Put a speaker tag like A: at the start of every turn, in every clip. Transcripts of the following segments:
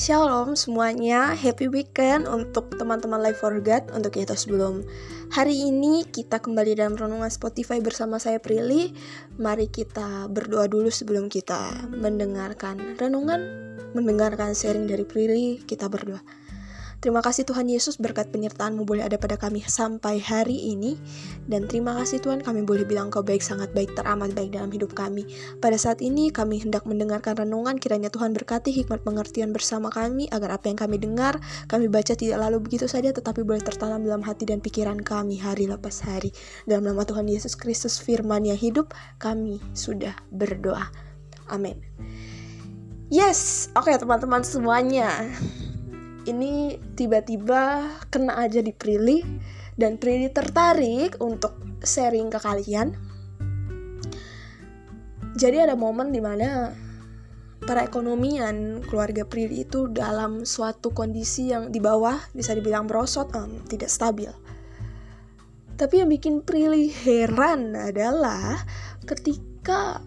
A: Shalom semuanya, happy weekend untuk teman-teman Live for God Untuk kita sebelum hari ini kita kembali dalam renungan Spotify bersama saya Prilly. Mari kita berdoa dulu sebelum kita mendengarkan renungan Mendengarkan sharing dari Prilly, kita berdoa Terima kasih Tuhan Yesus berkat penyertaanmu boleh ada pada kami sampai hari ini. Dan terima kasih Tuhan kami boleh bilang kau baik sangat baik teramat baik dalam hidup kami. Pada saat ini kami hendak mendengarkan renungan kiranya Tuhan berkati hikmat pengertian bersama kami Agar apa yang kami dengar kami baca tidak lalu begitu saja tetapi boleh tertanam dalam hati dan pikiran kami hari lepas hari. Dalam nama Tuhan Yesus Kristus firman yang hidup kami sudah berdoa. Amin. Yes, oke okay, teman-teman semuanya ini tiba-tiba kena aja di Prilly dan Prilly tertarik untuk sharing ke kalian. Jadi ada momen di mana perekonomian keluarga Prilly itu dalam suatu kondisi yang di bawah bisa dibilang merosot, um, tidak stabil. Tapi yang bikin Prilly heran adalah ketika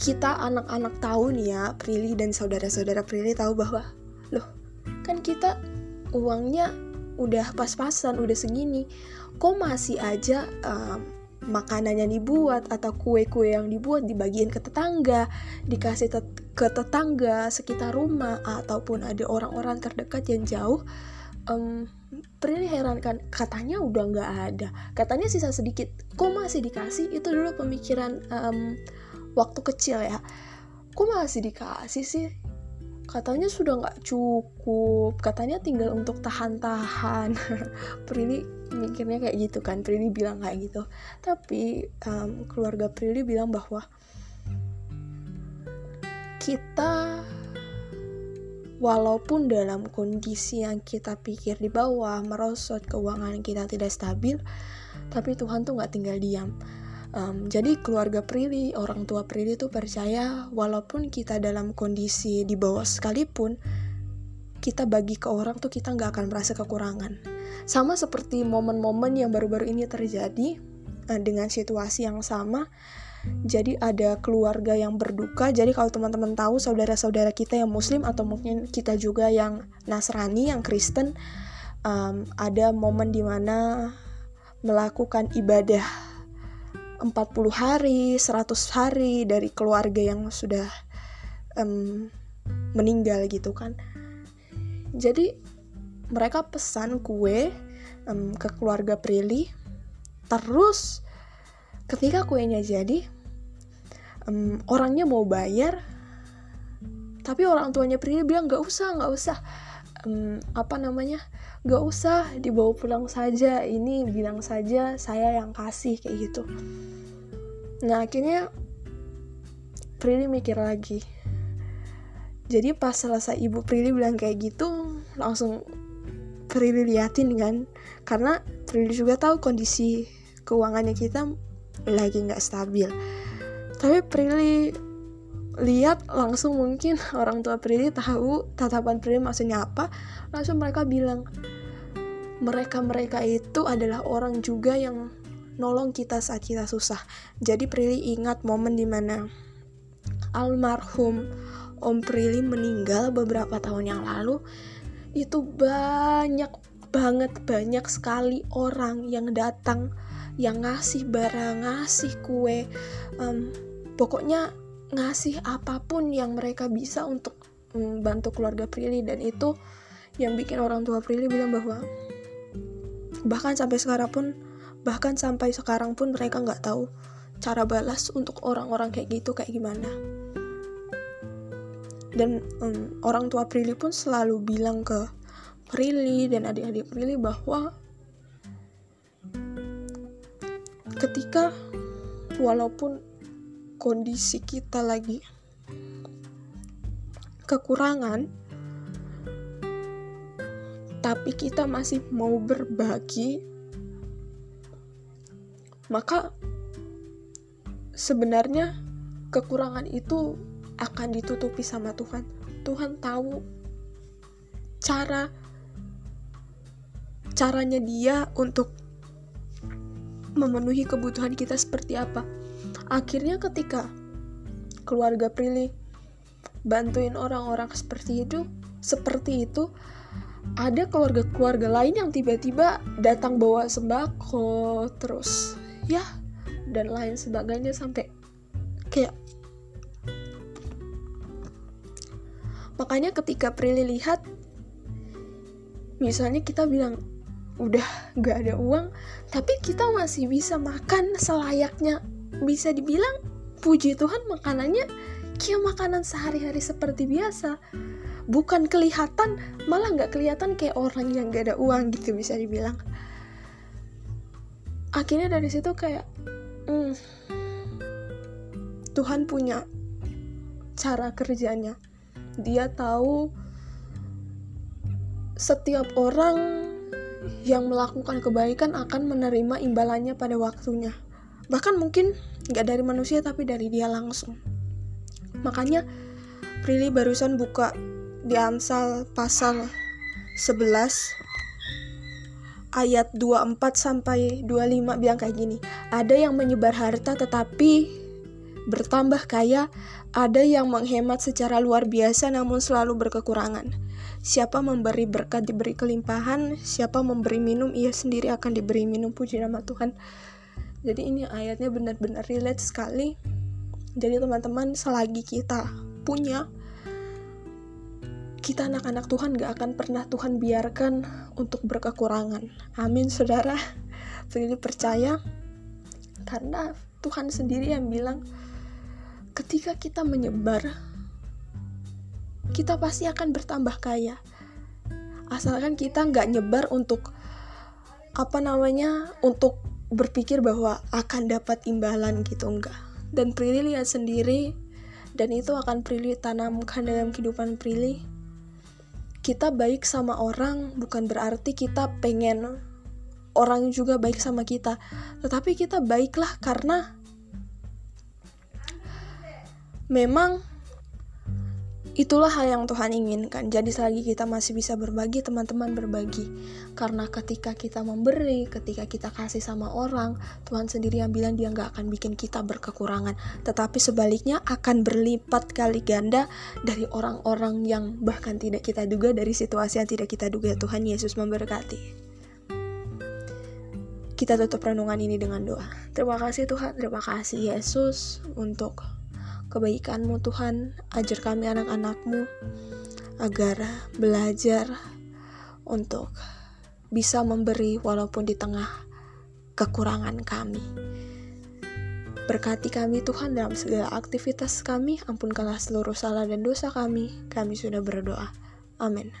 A: kita anak-anak tahu nih ya, Prilly dan saudara-saudara Prilly tahu bahwa loh kan kita uangnya udah pas-pasan udah segini. Kok masih aja um, makanan yang dibuat atau kue-kue yang dibuat dibagiin ke tetangga dikasih tet ke tetangga sekitar rumah ataupun ada orang-orang terdekat yang jauh um, Prilly heran kan katanya udah nggak ada. Katanya sisa sedikit. Kok masih dikasih? Itu dulu pemikiran um, waktu kecil ya. Kok masih dikasih sih katanya sudah nggak cukup. Katanya tinggal untuk tahan-tahan. Prilly mikirnya kayak gitu kan. Prilly bilang kayak gitu. Tapi um, keluarga Prilly bilang bahwa kita walaupun dalam kondisi yang kita pikir di bawah merosot keuangan kita tidak stabil tapi Tuhan tuh nggak tinggal diam Um, jadi keluarga Prilly, orang tua Prilly itu percaya walaupun kita dalam kondisi di bawah sekalipun, kita bagi ke orang tuh kita nggak akan merasa kekurangan. Sama seperti momen-momen yang baru-baru ini terjadi uh, dengan situasi yang sama. Jadi ada keluarga yang berduka. Jadi kalau teman-teman tahu saudara-saudara kita yang Muslim atau mungkin kita juga yang Nasrani, yang Kristen, um, ada momen di mana melakukan ibadah 40 hari, 100 hari dari keluarga yang sudah um, meninggal gitu kan. Jadi mereka pesan kue um, ke keluarga Prilly. Terus ketika kuenya jadi, um, orangnya mau bayar, tapi orang tuanya Prilly bilang nggak usah, nggak usah. Um, apa namanya? gak usah dibawa pulang saja ini bilang saja saya yang kasih kayak gitu. Nah akhirnya Prilly mikir lagi. Jadi pas selesai ibu Prilly bilang kayak gitu langsung Prilly liatin kan. Karena Prilly juga tahu kondisi keuangannya kita lagi nggak stabil. Tapi Prilly lihat langsung mungkin orang tua Prilly tahu tatapan Prilly maksudnya apa langsung mereka bilang mereka-mereka itu adalah orang juga yang nolong kita saat kita susah. Jadi Prilly ingat momen di mana almarhum Om Prilly meninggal beberapa tahun yang lalu. Itu banyak banget, banyak sekali orang yang datang, yang ngasih barang, ngasih kue, um, pokoknya ngasih apa pun yang mereka bisa untuk membantu keluarga Prilly. Dan itu yang bikin orang tua Prilly bilang bahwa bahkan sampai sekarang pun bahkan sampai sekarang pun mereka nggak tahu cara balas untuk orang-orang kayak gitu kayak gimana. Dan um, orang tua Prilly pun selalu bilang ke Prilly dan adik-adik Prilly bahwa ketika walaupun kondisi kita lagi kekurangan tapi kita masih mau berbagi, maka sebenarnya kekurangan itu akan ditutupi sama Tuhan. Tuhan tahu cara caranya dia untuk memenuhi kebutuhan kita seperti apa. Akhirnya ketika keluarga Prilly bantuin orang-orang seperti itu seperti itu ada keluarga-keluarga lain yang tiba-tiba datang bawa sembako terus ya dan lain sebagainya sampai kayak makanya ketika Prilly lihat misalnya kita bilang udah gak ada uang tapi kita masih bisa makan selayaknya bisa dibilang puji Tuhan makanannya kayak makanan sehari-hari seperti biasa. Bukan kelihatan malah nggak kelihatan kayak orang yang gak ada uang gitu bisa dibilang. Akhirnya dari situ kayak hmm, Tuhan punya cara kerjanya. Dia tahu setiap orang yang melakukan kebaikan akan menerima imbalannya pada waktunya bahkan mungkin nggak dari manusia tapi dari dia langsung makanya Prilly barusan buka di Amsal pasal 11 ayat 24 sampai 25 bilang kayak gini. Ada yang menyebar harta tetapi bertambah kaya, ada yang menghemat secara luar biasa namun selalu berkekurangan. Siapa memberi berkat diberi kelimpahan, siapa memberi minum ia sendiri akan diberi minum puji nama Tuhan. Jadi ini ayatnya benar-benar relate sekali. Jadi teman-teman selagi kita punya kita anak-anak Tuhan gak akan pernah Tuhan biarkan untuk berkekurangan. Amin, saudara. Pilih percaya karena Tuhan sendiri yang bilang ketika kita menyebar kita pasti akan bertambah kaya. Asalkan kita nggak nyebar untuk apa namanya untuk berpikir bahwa akan dapat imbalan gitu enggak. Dan Prilly lihat sendiri dan itu akan Prilly tanamkan dalam kehidupan Prilly kita baik sama orang bukan berarti kita pengen orang juga baik sama kita tetapi kita baiklah karena memang Itulah hal yang Tuhan inginkan. Jadi selagi kita masih bisa berbagi, teman-teman berbagi. Karena ketika kita memberi, ketika kita kasih sama orang, Tuhan sendiri yang bilang dia nggak akan bikin kita berkekurangan. Tetapi sebaliknya akan berlipat kali ganda dari orang-orang yang bahkan tidak kita duga, dari situasi yang tidak kita duga. Tuhan Yesus memberkati. Kita tutup renungan ini dengan doa. Terima kasih Tuhan, terima kasih Yesus untuk kebaikanmu Tuhan, ajar kami anak-anakmu agar belajar untuk bisa memberi walaupun di tengah kekurangan kami. Berkati kami Tuhan dalam segala aktivitas kami, ampunkanlah seluruh salah dan dosa kami. Kami sudah berdoa. Amin.